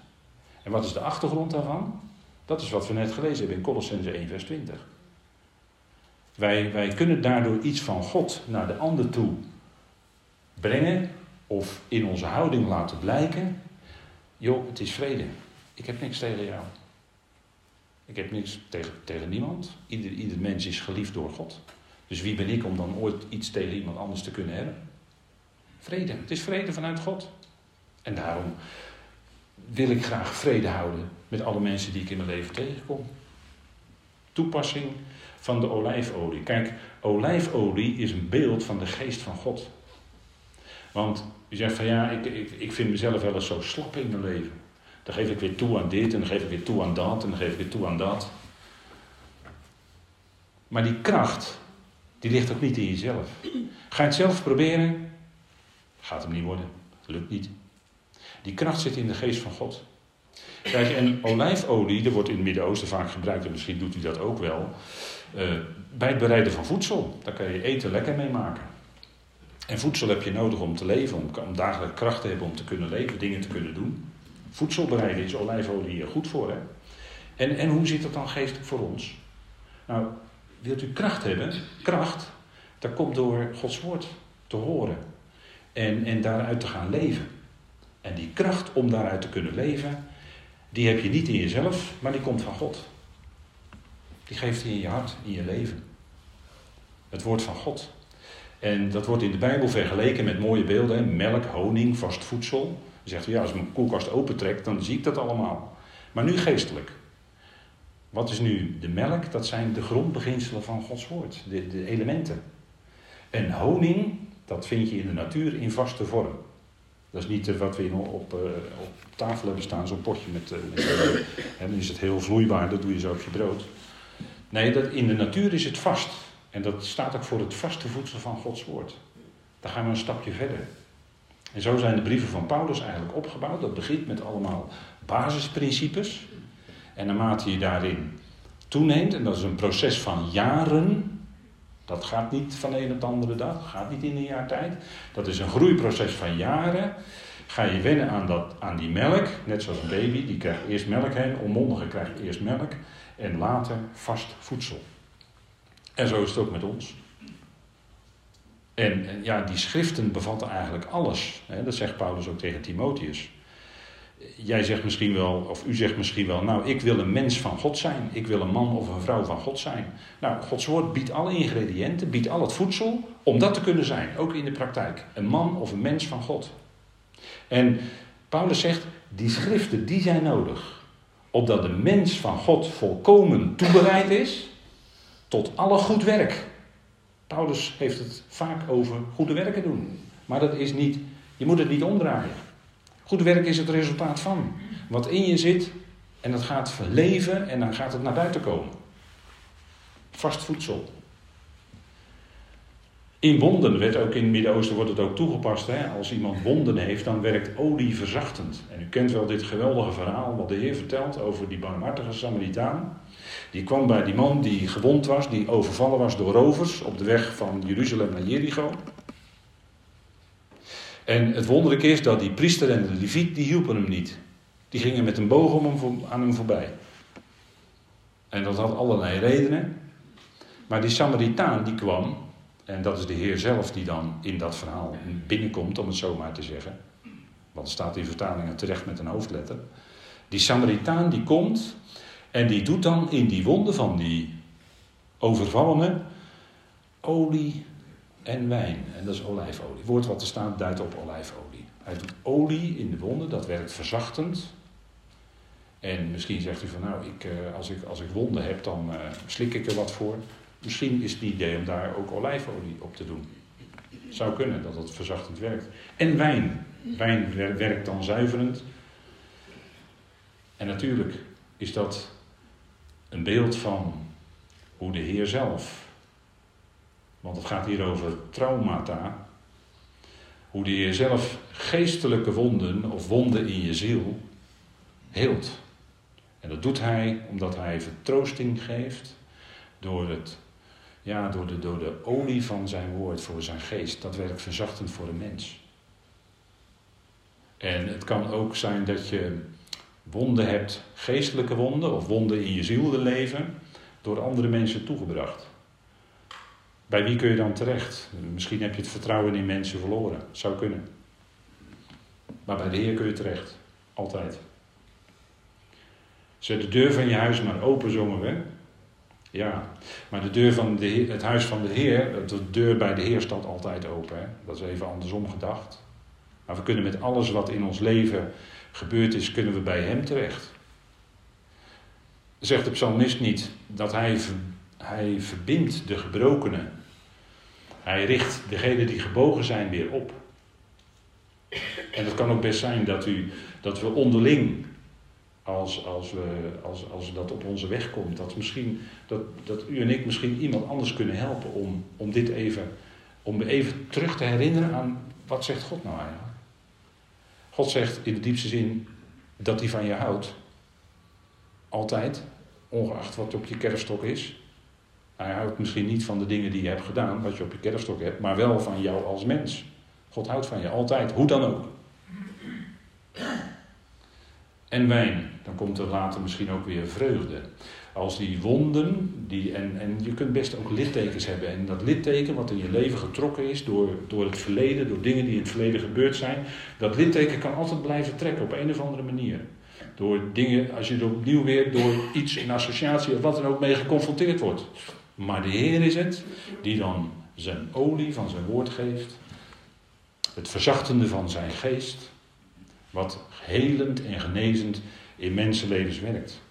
En wat is de achtergrond daarvan? Dat is wat we net gelezen hebben in Colossense 1, vers 20. Wij, wij kunnen daardoor iets van God naar de ander toe brengen of in onze houding laten blijken. Joh, het is vrede. Ik heb niks tegen jou. Ik heb niks tegen, tegen niemand. Ieder, ieder mens is geliefd door God. Dus wie ben ik om dan ooit iets tegen iemand anders te kunnen hebben? Vrede. Het is vrede vanuit God. En daarom wil ik graag vrede houden met alle mensen die ik in mijn leven tegenkom. Toepassing van de olijfolie. Kijk, olijfolie is een beeld van de geest van God. Want je zegt van ja, ik, ik, ik vind mezelf wel eens zo slap in mijn leven. Dan geef ik weer toe aan dit en dan geef ik weer toe aan dat en dan geef ik weer toe aan dat. Maar die kracht Die ligt ook niet in jezelf. Ga je het zelf proberen? Gaat hem niet worden. Lukt niet. Die kracht zit in de geest van God. Kijk, en olijfolie, er wordt in het Midden-Oosten vaak gebruikt, en misschien doet u dat ook wel, uh, bij het bereiden van voedsel. Daar kan je eten lekker mee maken. En voedsel heb je nodig om te leven, om, dagelijks kracht te hebben om te kunnen leven, dingen te kunnen doen. Voedsel bereiden is olijfolie goed voor. Hè? En, en hoe zit dat dan geestelijk voor ons? Nou, wilt u kracht hebben? Kracht, dat komt door Gods woord te horen. En, en daaruit te gaan leven. En die kracht om daaruit te kunnen leven, die heb je niet in jezelf, maar die komt van God. Die geeft hij in je hart, in je leven. Het woord van God. En dat wordt in de Bijbel vergeleken met mooie beelden. Melk, honing, vast voedsel. Dan zegt ja, als ik mijn koelkast opentrek, dan zie ik dat allemaal. Maar nu geestelijk. Wat is nu de melk? Dat zijn de grondbeginselen van Gods woord. De, de elementen. En honing, dat vind je in de natuur in vaste vorm. Dat is niet wat we op, uh, op tafel hebben staan, zo'n potje met. En dan is het heel vloeibaar, dat doe je zo op je brood. Nee, dat, in de natuur is het vast. En dat staat ook voor het vaste voedsel van Gods woord. Daar gaan we een stapje verder. En zo zijn de brieven van Paulus eigenlijk opgebouwd. Dat begint met allemaal basisprincipes. En naarmate je daarin toeneemt, en dat is een proces van jaren, dat gaat niet van de een op de andere dag, gaat niet in een jaar tijd. Dat is een groeiproces van jaren. Ga je wennen aan, dat, aan die melk, net zoals een baby, die krijgt eerst melk heen, onmondige krijgt eerst melk en later vast voedsel. En zo is het ook met ons. En, en ja, die schriften bevatten eigenlijk alles. Hè? Dat zegt Paulus ook tegen Timotheus. Jij zegt misschien wel, of u zegt misschien wel, nou, ik wil een mens van God zijn. Ik wil een man of een vrouw van God zijn. Nou, Gods woord biedt alle ingrediënten, biedt al het voedsel om dat te kunnen zijn, ook in de praktijk. Een man of een mens van God. En Paulus zegt, die schriften, die zijn nodig. Opdat de mens van God volkomen toebereid is tot alle goed werk. Paulus heeft het vaak over goede werken doen. Maar dat is niet, je moet het niet omdraaien. Goed werk is het resultaat van. Wat in je zit en dat gaat verleven en dan gaat het naar buiten komen. Vast voedsel. In wonden werd ook in het Midden-Oosten wordt het ook toegepast. Hè? Als iemand wonden heeft, dan werkt olie verzachtend. En u kent wel dit geweldige verhaal wat de Heer vertelt over die barmhartige Samaritaan. Die kwam bij die man die gewond was, die overvallen was door rovers op de weg van Jeruzalem naar Jericho. En het wonderlijke is dat die priester en de leviet, die hielpen hem niet. Die gingen met een boog om hem, aan hem voorbij. En dat had allerlei redenen. Maar die Samaritaan die kwam, en dat is de Heer zelf die dan in dat verhaal binnenkomt, om het zo maar te zeggen. Want het staat in vertalingen terecht met een hoofdletter. Die Samaritaan die komt en die doet dan in die wonden van die overvallene olie en wijn. En dat is olijfolie. Het woord wat er staat duidt op olijfolie. Hij doet olie in de wonden, dat werkt verzachtend. En misschien zegt u van nou, ik, eh, als, ik, als ik wonden heb, dan uh, slik ik er wat voor. Misschien is het idee om daar ook olijfolie op te doen. Zou kunnen dat het verzachtend werkt. En wijn. Wijn werkt dan zuiverend. En natuurlijk is dat een beeld van hoe de Heer zelf, want het gaat hier over traumata, hoe de Heer zelf geestelijke wonden of wonden in je ziel heelt. En dat doet Hij omdat Hij vertroosting geeft door, het, ja, door, de, door de olie van zijn woord voor zijn geest. Dat werkt verzachtend voor een mens. En het kan ook zijn dat je wonden hebt, geestelijke wonden of wonden in je ziel leven, door andere mensen toegebracht. Bij wie kun je dan terecht? Misschien heb je het vertrouwen in mensen verloren. Zou kunnen. Maar bij de Heer kun je terecht. Altijd. Zet de deur van je huis maar open, zongen we. Ja, maar de deur van de het huis van de Heer, de deur bij de Heer staat altijd open. Hè? Dat is even andersom gedacht. Maar we kunnen met alles wat in ons leven gebeurd is, kunnen we bij Hem terecht. Zegt de psalmist niet dat hij, hij verbindt de gebrokenen. Hij richt degenen die gebogen zijn weer op. En het kan ook best zijn dat, u, dat we onderling als, als, we, als, als dat op onze weg komt. Dat, misschien, dat, dat u en ik misschien iemand anders kunnen helpen om, om dit even, om even terug te herinneren aan wat zegt God nou eigenlijk. God zegt in de diepste zin dat hij van je houdt. Altijd, ongeacht wat op je kerfstok is. Hij houdt misschien niet van de dingen die je hebt gedaan, wat je op je kerfstok hebt, maar wel van jou als mens. God houdt van je, altijd, hoe dan ook. En wijn, dan komt er later misschien ook weer vreugde. Als die wonden, die, en, en je kunt best ook littekens hebben. En dat litteken wat in je leven getrokken is door, door het verleden, door dingen die in het verleden gebeurd zijn, dat litteken kan altijd blijven trekken op een of andere manier. Door dingen, als je er opnieuw weer door iets in associatie of wat dan ook mee geconfronteerd wordt. Maar de Heer is het die dan zijn olie van zijn woord geeft. Het verzachtende van zijn geest. Wat helend en genezend in mensenlevens werkt.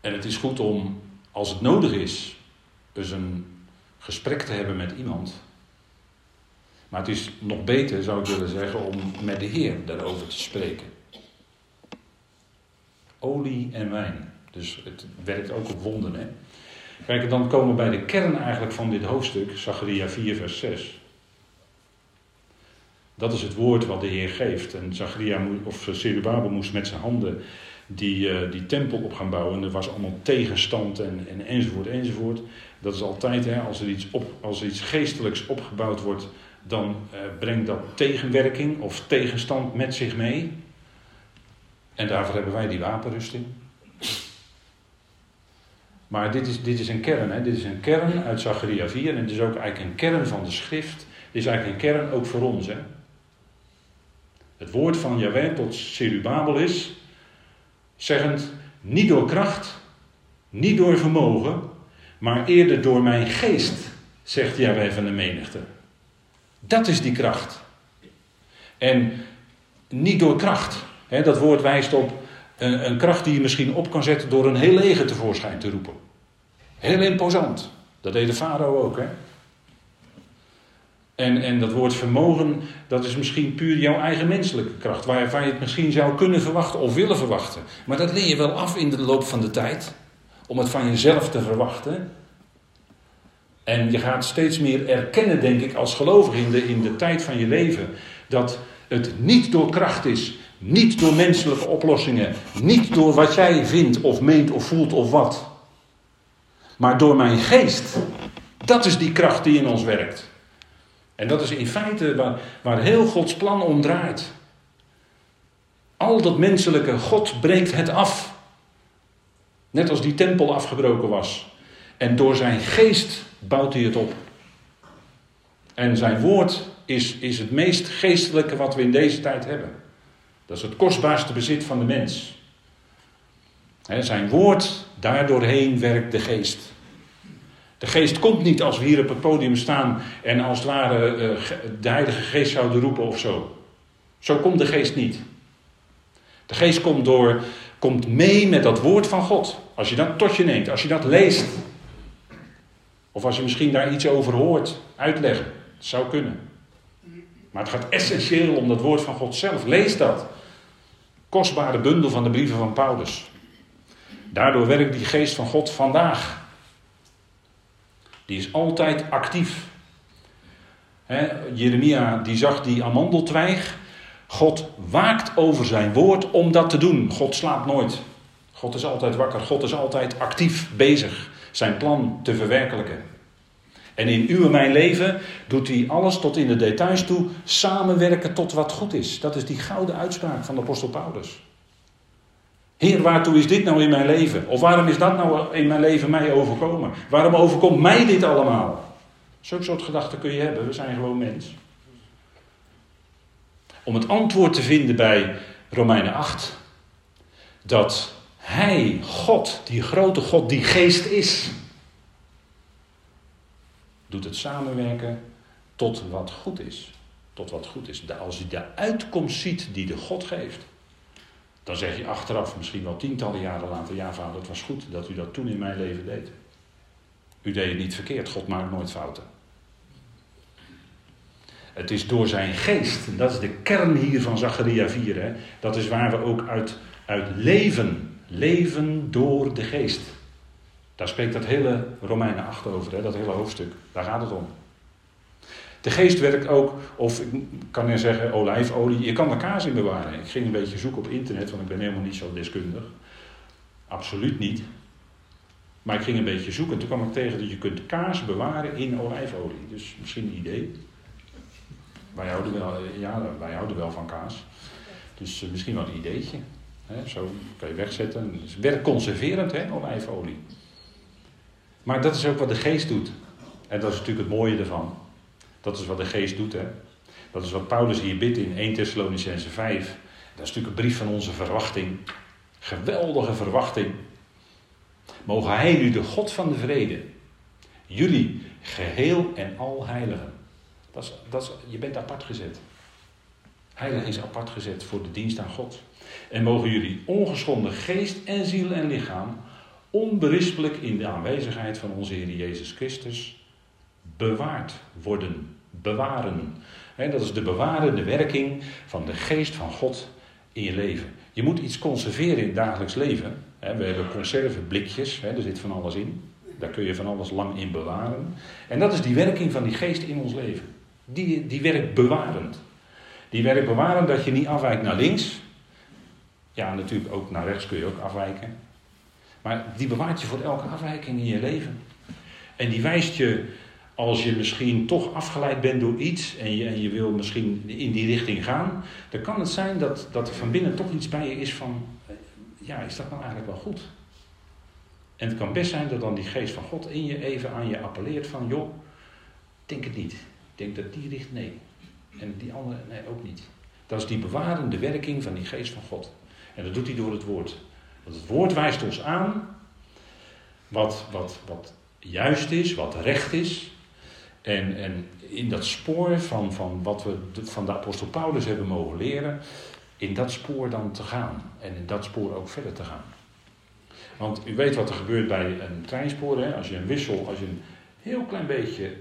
En het is goed om, als het nodig is, eens een gesprek te hebben met iemand. Maar het is nog beter, zou ik willen zeggen, om met de Heer daarover te spreken. Olie en wijn. Dus het werkt ook op wonden. Hè? Kijk, dan komen we bij de kern eigenlijk van dit hoofdstuk, Zacharia 4, vers 6. Dat is het woord wat de Heer geeft. En Zacharia, of Zerubabel moest met zijn handen die, uh, die tempel op gaan bouwen. En er was allemaal tegenstand en, en enzovoort enzovoort. Dat is altijd, hè, als, er iets op, als iets geestelijks opgebouwd wordt, dan uh, brengt dat tegenwerking of tegenstand met zich mee. En daarvoor hebben wij die wapenrusting. Maar dit is, dit is een kern, hè? dit is een kern uit Zacharia 4 en het is ook eigenlijk een kern van de schrift. Dit is eigenlijk een kern ook voor ons. Hè? Het woord van Jaweh tot Serubabel is, zeggend, niet door kracht, niet door vermogen, maar eerder door mijn geest, zegt Jaweh van de menigte. Dat is die kracht. En niet door kracht. Hè, dat woord wijst op een, een, kracht die je misschien op kan zetten door een heel leger tevoorschijn te roepen. Heel imposant. Dat deed de farao ook, hè? En, en dat woord vermogen, dat is misschien puur jouw eigen menselijke kracht, waarvan je het misschien zou kunnen verwachten of willen verwachten. Maar dat leer je wel af in de loop van de tijd, om het van jezelf te verwachten. En je gaat steeds meer erkennen, denk ik, als gelovige in de, in de tijd van je leven, dat het niet door kracht is, niet door menselijke oplossingen, niet door wat jij vindt of meent of voelt of wat, maar door mijn geest. Dat is die kracht die in ons werkt. En dat is in feite waar, waar heel Gods plan om draait. Al dat menselijke, God breekt het af. Net als die tempel afgebroken was. En door zijn geest bouwt hij het op. En zijn woord is, is het meest geestelijke wat we in deze tijd hebben. Dat is het kostbaarste bezit van de mens. zijn woord, daardoorheen werkt de geest. De geest komt niet als we hier op het podium staan en als het ware eh, de Heilige Geest zouden roepen of zo. Zo komt de geest niet. De geest komt, door, komt mee met dat woord van God. Als je dat tot je neemt, als je dat leest. Of als je misschien daar iets over hoort, uitleggen. Dat zou kunnen. Maar het gaat essentieel om dat woord van God zelf. Lees dat. Kostbare bundel van de brieven van Paulus. Daardoor werkt die geest van God vandaag. Die is altijd actief. Jeremia die zag die amandeltwijg. God waakt over zijn woord om dat te doen. God slaapt nooit. God is altijd wakker. God is altijd actief bezig zijn plan te verwerkelijken. En in uw en mijn leven doet hij alles tot in de details toe samenwerken tot wat goed is. Dat is die gouden uitspraak van de apostel Paulus. Heer, waartoe is dit nou in mijn leven? Of waarom is dat nou in mijn leven mij overkomen? Waarom overkomt mij dit allemaal? Zo'n soort gedachten kun je hebben. We zijn gewoon mens. Om het antwoord te vinden bij Romeinen 8. Dat Hij, God, die grote God, die geest is. Doet het samenwerken tot wat goed is. Tot wat goed is. Als je de uitkomst ziet die de God geeft. Dan zeg je achteraf, misschien wel tientallen jaren later, ja vader, het was goed dat u dat toen in mijn leven deed. U deed het niet verkeerd, God maakt nooit fouten. Het is door zijn geest. Dat is de kern hier van Zacharia 4. Hè? Dat is waar we ook uit, uit leven. Leven door de geest. Daar spreekt dat hele Romeinen 8 over, hè? dat hele hoofdstuk. Daar gaat het om. De geest werkt ook, of ik kan je zeggen olijfolie, je kan er kaas in bewaren. Ik ging een beetje zoeken op internet, want ik ben helemaal niet zo deskundig. Absoluut niet. Maar ik ging een beetje zoeken en toen kwam ik tegen dat je kunt kaas bewaren in olijfolie. Dus misschien een idee. Wij houden wel, ja, wij houden wel van kaas. Dus eh, misschien wel een ideetje. Zo kan je wegzetten. Het werkt conserverend, hè, olijfolie. Maar dat is ook wat de geest doet. En dat is natuurlijk het mooie ervan. Dat is wat de geest doet. Hè? Dat is wat Paulus hier bidt in 1 Thessalonicense 5. Dat is natuurlijk een brief van onze verwachting. Geweldige verwachting. Mogen Hij nu, de God van de vrede, jullie geheel en al heiligen. Dat is, dat is, je bent apart gezet. Heilig is apart gezet voor de dienst aan God. En mogen jullie ongeschonden geest en ziel en lichaam onberispelijk in de aanwezigheid van onze Heer Jezus Christus bewaard worden, bewaren. dat is de bewarende werking van de geest van God in je leven. Je moet iets conserveren in het dagelijks leven. we hebben conserveblikjes, er zit van alles in. Daar kun je van alles lang in bewaren. En dat is die werking van die geest in ons leven. Die, die werkt bewarend. Die werkt bewarend dat je niet afwijkt naar links. Ja, natuurlijk ook naar rechts kun je ook afwijken. Maar die bewaart je voor elke afwijking in je leven. En die wijst je als je misschien toch afgeleid bent door iets en je, en je wil misschien in die richting gaan, dan kan het zijn dat, dat er van binnen toch iets bij je is van, eh, ja, is dat nou eigenlijk wel goed? En het kan best zijn dat dan die geest van God in je even aan je appelleert van, joh, denk het niet. Denk dat die richt, nee. En die andere, nee, ook niet. Dat is die bewarende werking van die geest van God. En dat doet hij door het woord. Want het woord wijst ons aan wat, wat, wat juist is, wat recht is, en, en in dat spoor van, van wat we van de apostel Paulus hebben mogen leren, in dat spoor dan te gaan. En in dat spoor ook verder te gaan. Want u weet wat er gebeurt bij een treinspoor. Hè? Als je een wissel, als je een heel klein beetje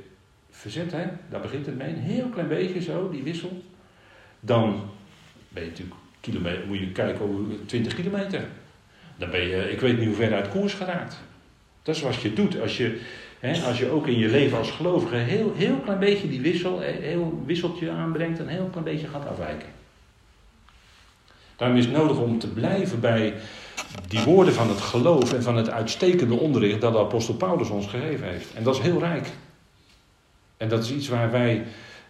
verzet, hè? daar begint het mee, een heel klein beetje zo, die wissel. Dan ben je natuurlijk, kilometer, moet je kijken over 20 kilometer. Dan ben je, ik weet niet hoe ver uit koers geraakt. Dat is wat je doet. Als je als je ook in je leven als gelovige heel, heel klein beetje die wissel, heel wisseltje aanbrengt, een heel klein beetje gaat afwijken. Daarom is het nodig om te blijven bij die woorden van het geloof en van het uitstekende onderricht dat de apostel Paulus ons gegeven heeft. En dat is heel rijk. En dat is iets waar wij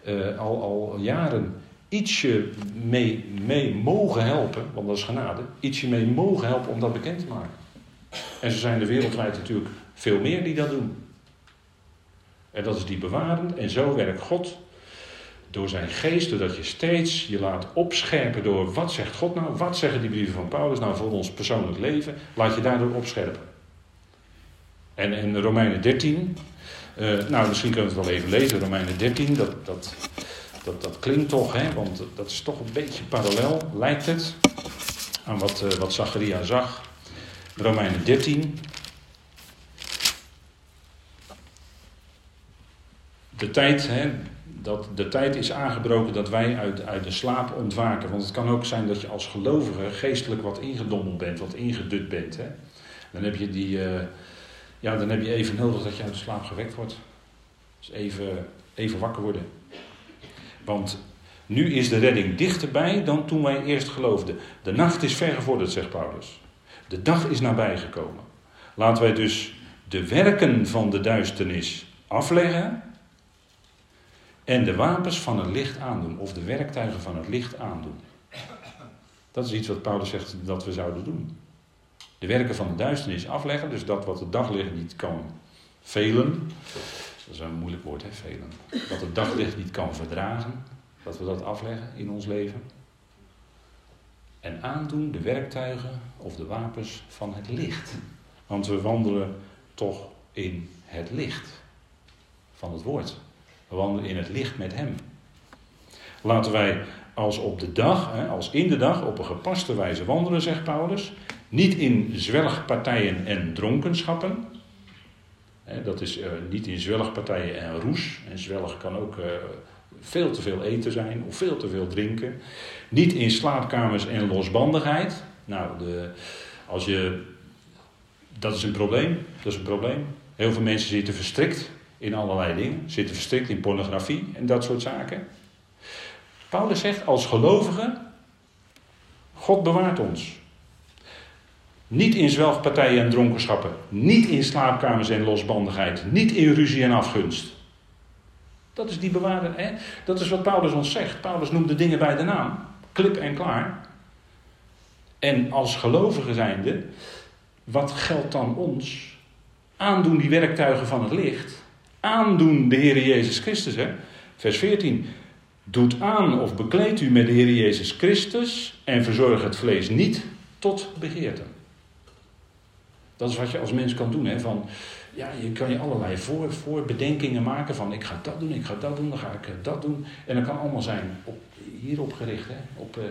uh, al, al jaren ietsje mee, mee mogen helpen, want dat is genade, ietsje mee mogen helpen om dat bekend te maken. En ze zijn er wereldwijd natuurlijk veel meer die dat doen. En dat is die bewarend. En zo werkt God door zijn geest, doordat je steeds je laat opscherpen door wat zegt God nou, wat zeggen die brieven van Paulus nou voor ons persoonlijk leven, laat je daardoor opscherpen. En in Romeinen 13, uh, eh, nou misschien kunnen we het wel even lezen, Romeinen 13, dat, dat, dat, dat klinkt toch, hè, want dat is toch een beetje parallel, lijkt het, aan wat, uh, wat Zacharia zag. Romeinen 13, de tijd, hè, dat de tijd is aangebroken dat wij uit, uit de slaap ontwaken. Want het kan ook zijn dat je als gelovige geestelijk wat ingedommeld bent, wat ingedut bent. Hè. Dan heb je die, uh, ja, dan heb je even nodig dat je uit de slaap gewekt wordt. Dus even, even wakker worden. Want nu is de redding dichterbij dan toen wij eerst geloofden. De nacht is vergevorderd, zegt Paulus. De dag is nabijgekomen. Laten wij dus de werken van de duisternis afleggen en de wapens van het licht aandoen, of de werktuigen van het licht aandoen. Dat is iets wat Paulus zegt dat we zouden doen. De werken van de duisternis afleggen, dus dat wat het daglicht niet kan velen. Dat is een moeilijk woord, hè, velen. Wat het daglicht niet kan verdragen, dat we dat afleggen in ons leven. En aandoen de werktuigen of de wapens van het licht. Want we wandelen toch in het licht van het woord. We wandelen in het licht met Hem. Laten wij als op de dag, als in de dag, op een gepaste wijze wandelen, zegt Paulus. Niet in zwelgpartijen en dronkenschappen. Dat is eh, niet in zwelgpartijen en roes. En zwelg kan ook eh, veel te veel eten zijn of veel te veel drinken. Niet in slaapkamers en losbandigheid. Nou, de, als je, dat is een probleem. Dat is een probleem. Heel veel mensen zitten verstrikt in allerlei dingen. Zitten verstrikt in pornografie en dat soort zaken. Paulus zegt als gelovige, God bewaart ons. Niet in zwelgpartijen en dronkenschappen. Niet in slaapkamers en losbandigheid. Niet in ruzie en afgunst. Dat is die bewaarde. Hè? Dat is wat Paulus ons zegt. Paulus noemt de dingen bij de naam. Klip en klaar. En als gelovigen zijnde, wat geldt dan ons? Aandoen die werktuigen van het licht. Aandoen de Heer Jezus Christus. Hè? Vers 14. Doet aan of bekleedt u met de Heer Jezus Christus en verzorg het vlees niet tot begeerte. Dat is wat je als mens kan doen. Hè? Van, ja, je kan je allerlei voor, voorbedenkingen maken van ik ga dat doen, ik ga dat doen, dan ga ik eh, dat doen. En dat kan allemaal zijn op, hierop gericht. Hè? Op, uh,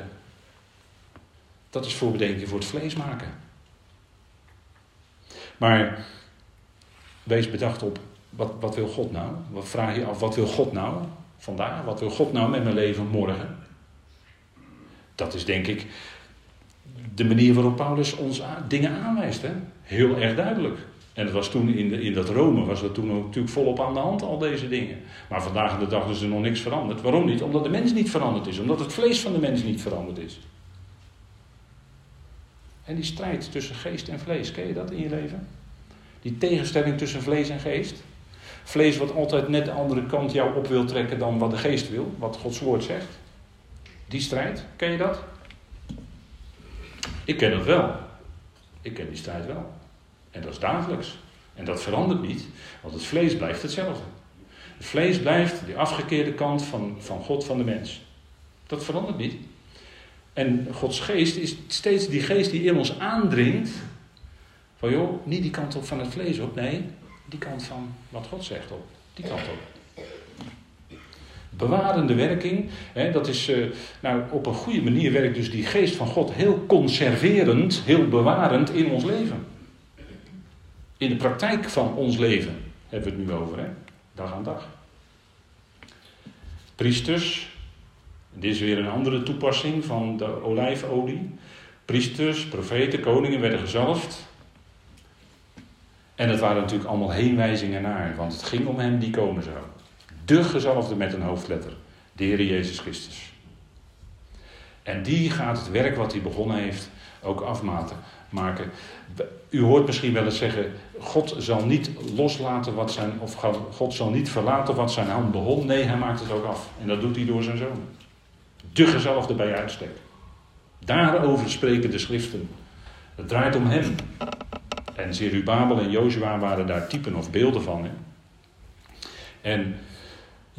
dat is voorbedenking voor het vlees maken. Maar wees bedacht op, wat, wat wil God nou? Wat vraag je af, wat wil God nou vandaag? Wat wil God nou met mijn leven morgen? Dat is denk ik de manier waarop Paulus ons dingen aanwijst. Hè? Heel erg duidelijk. En dat was toen in, de, in dat Rome, was dat toen natuurlijk volop aan de hand, al deze dingen. Maar vandaag de dag is er nog niks veranderd. Waarom niet? Omdat de mens niet veranderd is. Omdat het vlees van de mens niet veranderd is. En die strijd tussen geest en vlees, ken je dat in je leven? Die tegenstelling tussen vlees en geest. Vlees wat altijd net de andere kant jou op wil trekken dan wat de geest wil, wat Gods woord zegt. Die strijd, ken je dat? Ik ken het wel. Ik ken die strijd wel. En dat is dagelijks. En dat verandert niet, want het vlees blijft hetzelfde. Het vlees blijft die afgekeerde kant van, van God, van de mens. Dat verandert niet. En Gods geest is steeds die geest die in ons aandringt. Van joh, niet die kant op van het vlees op, nee, die kant van wat God zegt op. Die kant op. Bewarende werking, hè, dat is, uh, nou, op een goede manier werkt dus die geest van God heel conserverend, heel bewarend in ons leven. In de praktijk van ons leven hebben we het nu over, hè? dag aan dag. Priesters, dit is weer een andere toepassing van de olijfolie. Priesters, profeten, koningen werden gezalfd. En het waren natuurlijk allemaal heenwijzingen naar, want het ging om hem die komen zou. De gezalfde met een hoofdletter, de Heer Jezus Christus. En die gaat het werk wat hij begonnen heeft ook afmaten maken. U hoort misschien wel eens zeggen: God zal niet loslaten wat zijn, of God zal niet verlaten wat zijn hand begon. Nee, hij maakt het ook af. En dat doet hij door zijn zoon. De gezalfde bij uitstek. Daarover spreken de schriften. Het draait om hem. En Zerubabel en Jozua waren daar typen of beelden van. Hè? En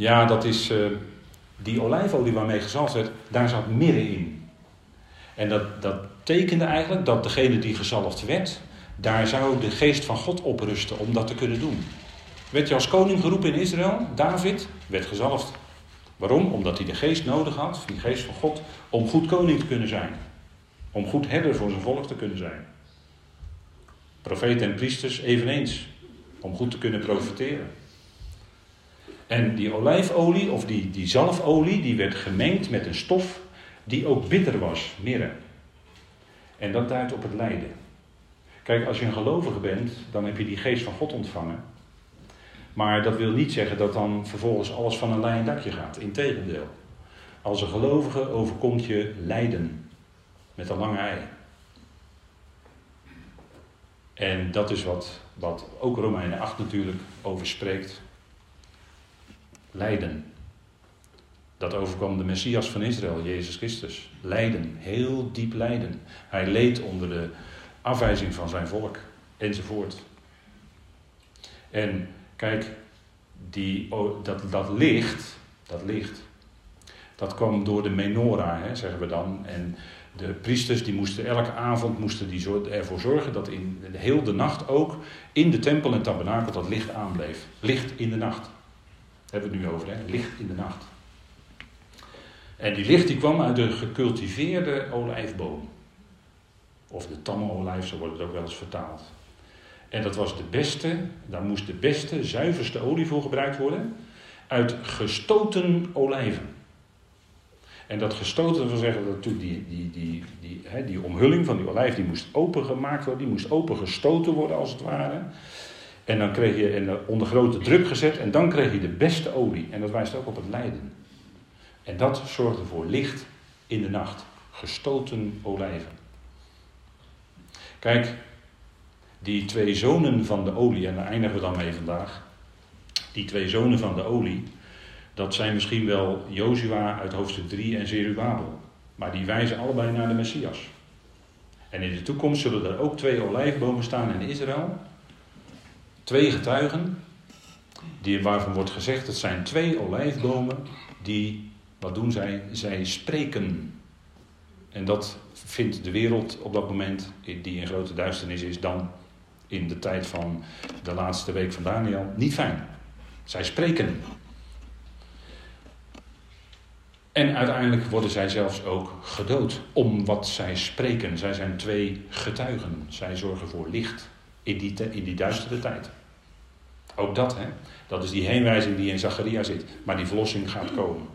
ja, dat is uh, die olijfolie waarmee gezalfd werd, daar zat mirre in. En dat, dat tekende eigenlijk dat degene die gezalfd werd, daar zou de geest van God op rusten om dat te kunnen doen. Werd je als koning geroepen in Israël? David werd gezalfd. Waarom? Omdat hij de geest nodig had, die geest van God, om goed koning te kunnen zijn. Om goed herder voor zijn volk te kunnen zijn. Profeten en priesters eveneens, om goed te kunnen profiteren. En die olijfolie, of die, die zalfolie, die werd gemengd met een stof die ook bitter was, mirre. En dat duidt op het lijden. Kijk, als je een gelovige bent, dan heb je die geest van God ontvangen. Maar dat wil niet zeggen dat dan vervolgens alles van een lijn dakje gaat. Integendeel. Als een gelovige overkomt je lijden. Met een lange ei. En dat is wat, wat ook Romeinen 8 natuurlijk over spreekt. Lijden. Dat overkwam de Messias van Israël, Jezus Christus. Lijden, heel diep lijden. Hij leed onder de afwijzing van zijn volk, enzovoort. En kijk, die, dat, dat licht, dat licht, dat kwam door de menorah, hè, zeggen we dan. En de priesters die moesten elke avond moesten die ervoor zorgen dat in heel de nacht ook in de tempel en tabernakel dat licht aanbleef. Licht in de nacht. Hebben we het nu over, hè? licht in de nacht. En die licht die kwam uit de gecultiveerde olijfboom. Of de tamme olijf, zo wordt het ook wel eens vertaald. En dat was de beste, daar moest de beste, zuiverste olie voor gebruikt worden. uit gestoten olijven. En dat gestoten wil zeggen dat natuurlijk die, die, die, die, hè, die omhulling van die olijf die moest opengemaakt worden, die moest opengestoten worden als het ware. En dan kreeg je en onder grote druk gezet en dan kreeg je de beste olie. En dat wijst ook op het lijden. En dat zorgde voor licht in de nacht. Gestoten olijven. Kijk, die twee zonen van de olie, en daar eindigen we dan mee vandaag. Die twee zonen van de olie, dat zijn misschien wel Jozua uit hoofdstuk 3 en Zerubabel. Maar die wijzen allebei naar de Messias. En in de toekomst zullen er ook twee olijfbomen staan in Israël. Twee getuigen, die, waarvan wordt gezegd, het zijn twee olijfbomen die, wat doen zij? Zij spreken. En dat vindt de wereld op dat moment, die in grote duisternis is, dan in de tijd van de laatste week van Daniel, niet fijn. Zij spreken. En uiteindelijk worden zij zelfs ook gedood om wat zij spreken. Zij zijn twee getuigen. Zij zorgen voor licht in die, in die duistere tijd. Ook dat, hè? dat is die heenwijzing die in Zacharia zit. Maar die verlossing gaat komen.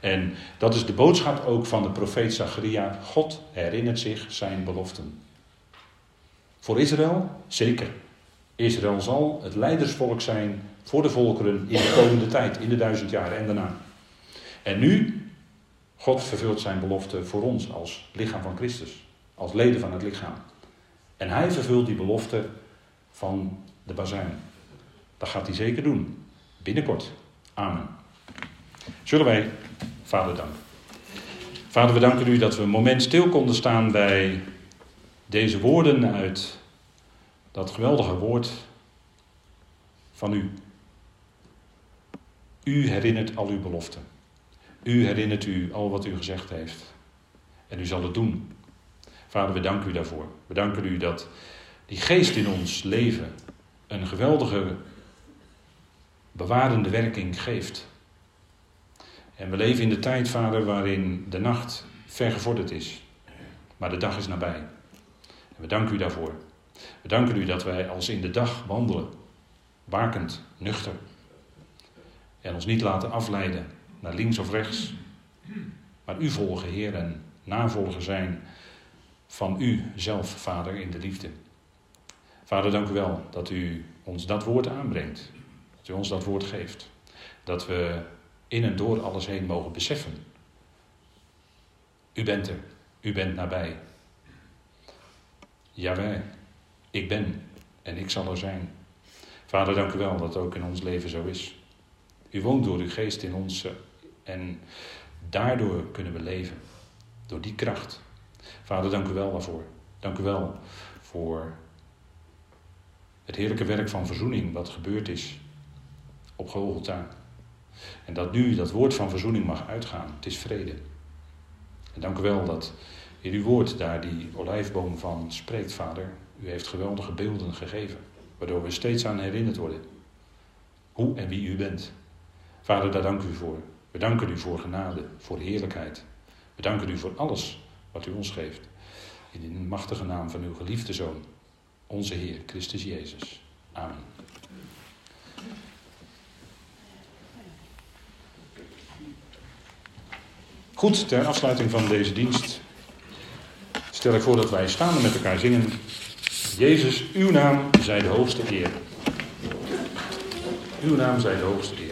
En dat is de boodschap ook van de profeet Zacharia. God herinnert zich zijn beloften. Voor Israël? Zeker. Israël zal het leidersvolk zijn voor de volkeren in de komende tijd, in de duizend jaren en daarna. En nu, God vervult zijn belofte voor ons als lichaam van Christus, als leden van het lichaam. En hij vervult die belofte van de bazuin. Dat gaat hij zeker doen. Binnenkort. Amen. Zullen wij Vader danken. Vader, we danken u dat we een moment stil konden staan bij deze woorden uit dat geweldige woord van u. U herinnert al uw beloften. U herinnert u al wat u gezegd heeft. En u zal het doen. Vader, we danken u daarvoor. We danken u dat die geest in ons leven een geweldige bewarende werking geeft. En we leven in de tijd, Vader, waarin de nacht vergevorderd is. Maar de dag is nabij. En we danken u daarvoor. We danken u dat wij als in de dag wandelen. Wakend, nuchter. En ons niet laten afleiden naar links of rechts. Maar u volgen, Heer, en navolger zijn van u zelf, Vader, in de liefde. Vader, dank u wel dat u ons dat woord aanbrengt. Dat u ons dat woord geeft. Dat we in en door alles heen mogen beseffen. U bent er. U bent nabij. Jawel, ik ben en ik zal er zijn. Vader, dank u wel dat het ook in ons leven zo is. U woont door uw geest in ons en daardoor kunnen we leven. Door die kracht. Vader, dank u wel daarvoor. Dank u wel voor het heerlijke werk van verzoening wat gebeurd is op Golgotha. En dat nu dat woord van verzoening mag uitgaan. Het is vrede. En dank u wel dat in uw woord daar die olijfboom van spreekt, Vader. U heeft geweldige beelden gegeven, waardoor we steeds aan herinnerd worden. Hoe en wie u bent. Vader, daar dank u voor. We danken u voor genade, voor heerlijkheid. We danken u voor alles wat u ons geeft. In de machtige naam van uw geliefde Zoon, onze Heer Christus Jezus. Amen. Goed, ter afsluiting van deze dienst stel ik voor dat wij staande met elkaar zingen. Jezus, uw naam zij de hoogste eer. Uw naam zij de hoogste eer.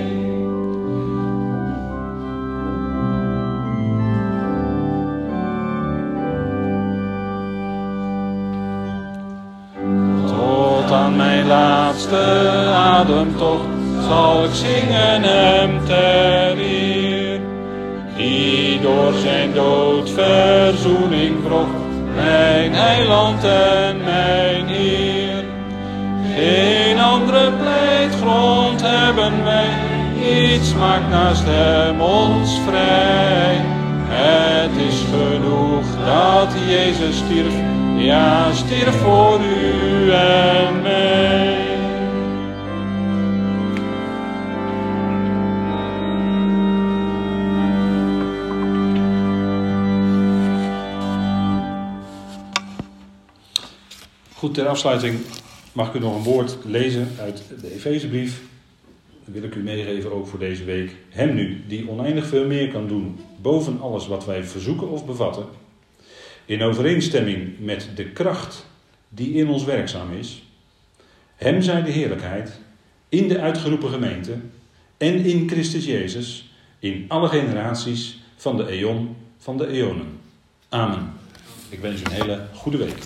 laatste ademtocht zal ik zingen hem ter eer. Die door zijn dood verzoening bracht, mijn eiland en mijn Heer. Geen andere pleitgrond hebben wij, iets maakt naast hem ons vrij. Het is genoeg dat Jezus stierf, ja stierf voor u en mij. Goed, ter afsluiting mag ik u nog een woord lezen uit de Efezebrief. Dat wil ik u meegeven ook voor deze week. Hem nu, die oneindig veel meer kan doen boven alles wat wij verzoeken of bevatten, in overeenstemming met de kracht die in ons werkzaam is. Hem zij de heerlijkheid in de uitgeroepen gemeente en in Christus Jezus in alle generaties van de eon van de eonen. Amen. Ik wens u een hele goede week.